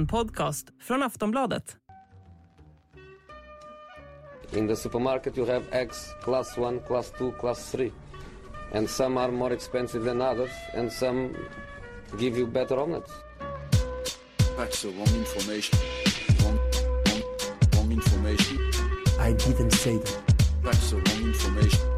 En podcast från Aftonbladet. In the supermarket, you have eggs class 1, class 2, class 3. And some are more expensive than others, and some give you better omelets. That's the wrong information. Wrong, wrong, wrong information. I didn't say that. That's the wrong information.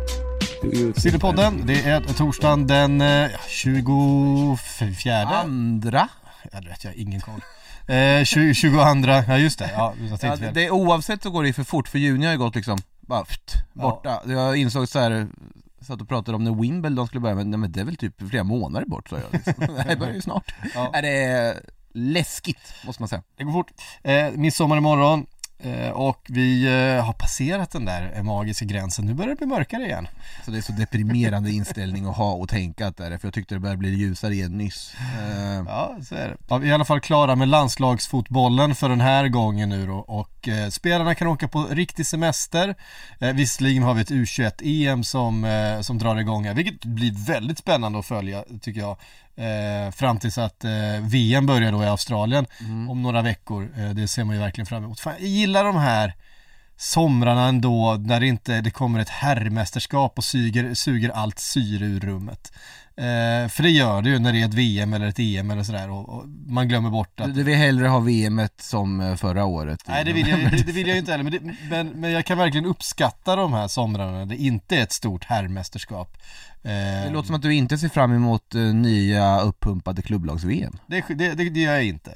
Sillypodden, det är torsdagen den eh, 24 Andra? Ja, det vet jag, ingen koll. Eh, 20, 22, ja just det, ja, jag Ja, fel. det, oavsett så går det för fort, för juni har ju gått liksom, bara pft, borta. Jag insåg så här, satt och pratade om när Wimbledon skulle börja, men, nej, men det är väl typ flera månader bort sa jag. Liksom. det börjar ju snart. Ja. Är det läskigt, måste man säga. Det går fort. Eh, midsommar imorgon och vi eh, har passerat den där eh, magiska gränsen. Nu börjar det bli mörkare igen. Så det är så deprimerande inställning att ha och tänka att det är, för jag tyckte det började bli ljusare igen nyss. Eh, Ja, så är det. Ja, vi är i alla fall klara med landslagsfotbollen för den här gången nu då och eh, spelarna kan åka på riktig semester. Eh, visserligen har vi ett U21-EM som, eh, som drar igång här, vilket blir väldigt spännande att följa tycker jag. Eh, fram tills att eh, VM börjar då i Australien om några veckor. Eh, det ser man ju verkligen fram emot. Fan, jag gillar de här somrarna ändå när det inte det kommer ett herrmästerskap och suger, suger allt syre ur rummet. Eh, för det gör det ju när det är ett VM eller ett EM eller sådär och, och man glömmer bort att du vill hellre ha VM som eh, förra året? Nej det vill jag, det, det vill jag inte heller, men, det, men, men jag kan verkligen uppskatta de här somrarna när det inte är ett stort herrmästerskap. Eh, Det låter som att du inte ser fram emot eh, nya uppumpade klubblags-VM. det, det, det, gör jag inte.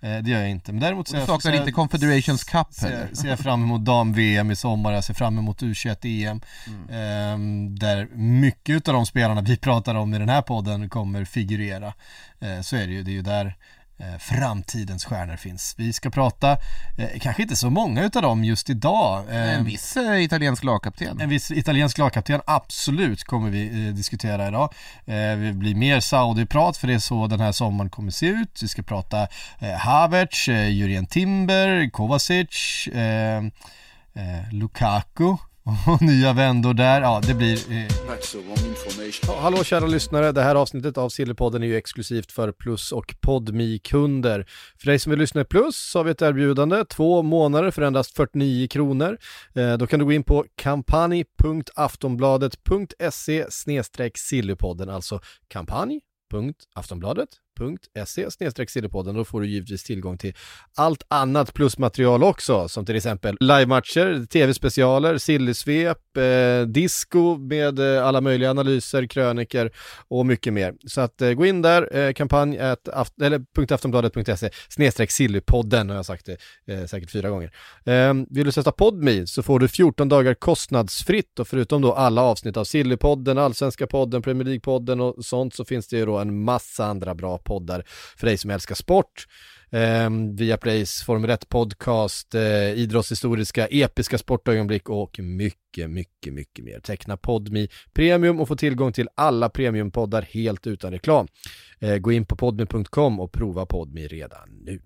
Eh, det gör jag inte. Men däremot Och du saknar inte Confederations Cup ser, heller? ser jag fram emot dam-VM i sommar, jag ser fram emot U21-EM. Eh, där mycket av de spelarna vi pratar om i den här podden kommer figurera. Eh, så är det ju, det är ju där eh, framtidens stjärnor finns. Vi ska prata, eh, kanske inte så många utav dem just idag. Eh, En viss eh, italiensk lagkapten. en viss italiensk lagkapten, absolut kommer vi eh, diskutera idag. Det blir mer Saudi-prat för det är så den här sommaren kommer se ut. Vi ska prata Havertz, eh, Jurien Timber, Kovacic, Lukaku och nya vändor där. Ja, det blir eh, hallå kära lyssnare, det här avsnittet av Sillypodden är ju exklusivt för Plus och podmi kunder För dig som vill lyssna i Plus så har vi ett erbjudande, två månader för endast 49 kronor. Eh, då kan du gå in på kampanj.aftonbladet.se sillypodden, alltså patreon.se sillypodden. Då får du givetvis tillgång till allt annat plusmaterial också, som till exempel livematcher, tv-specialer, sillysvep, eh, disco med eh, alla möjliga analyser, kröniker och mycket mer. Så att eh, gå in där, eh, kampanj at aft- eller .aftonbladet.se snedstreck sillypodden har jag sagt det eh, säkert fyra gånger. Eh, vill du testa Podme så får du 14 dagar kostnadsfritt och förutom då alla avsnitt av Sillypodden, Allsvenska podden, Premier League-podden och sånt så finns det ju då en massa andra bra poddar för dig som älskar sport. Eh, Viaplays Formel 1 podcast, eh, idrottshistoriska, episka sportögonblick och mycket, mycket, mycket mer. Teckna Podmi Premium och få tillgång till alla premiumpoddar helt utan reklam. Eh, gå in på podmi.com och prova Podmi redan nu.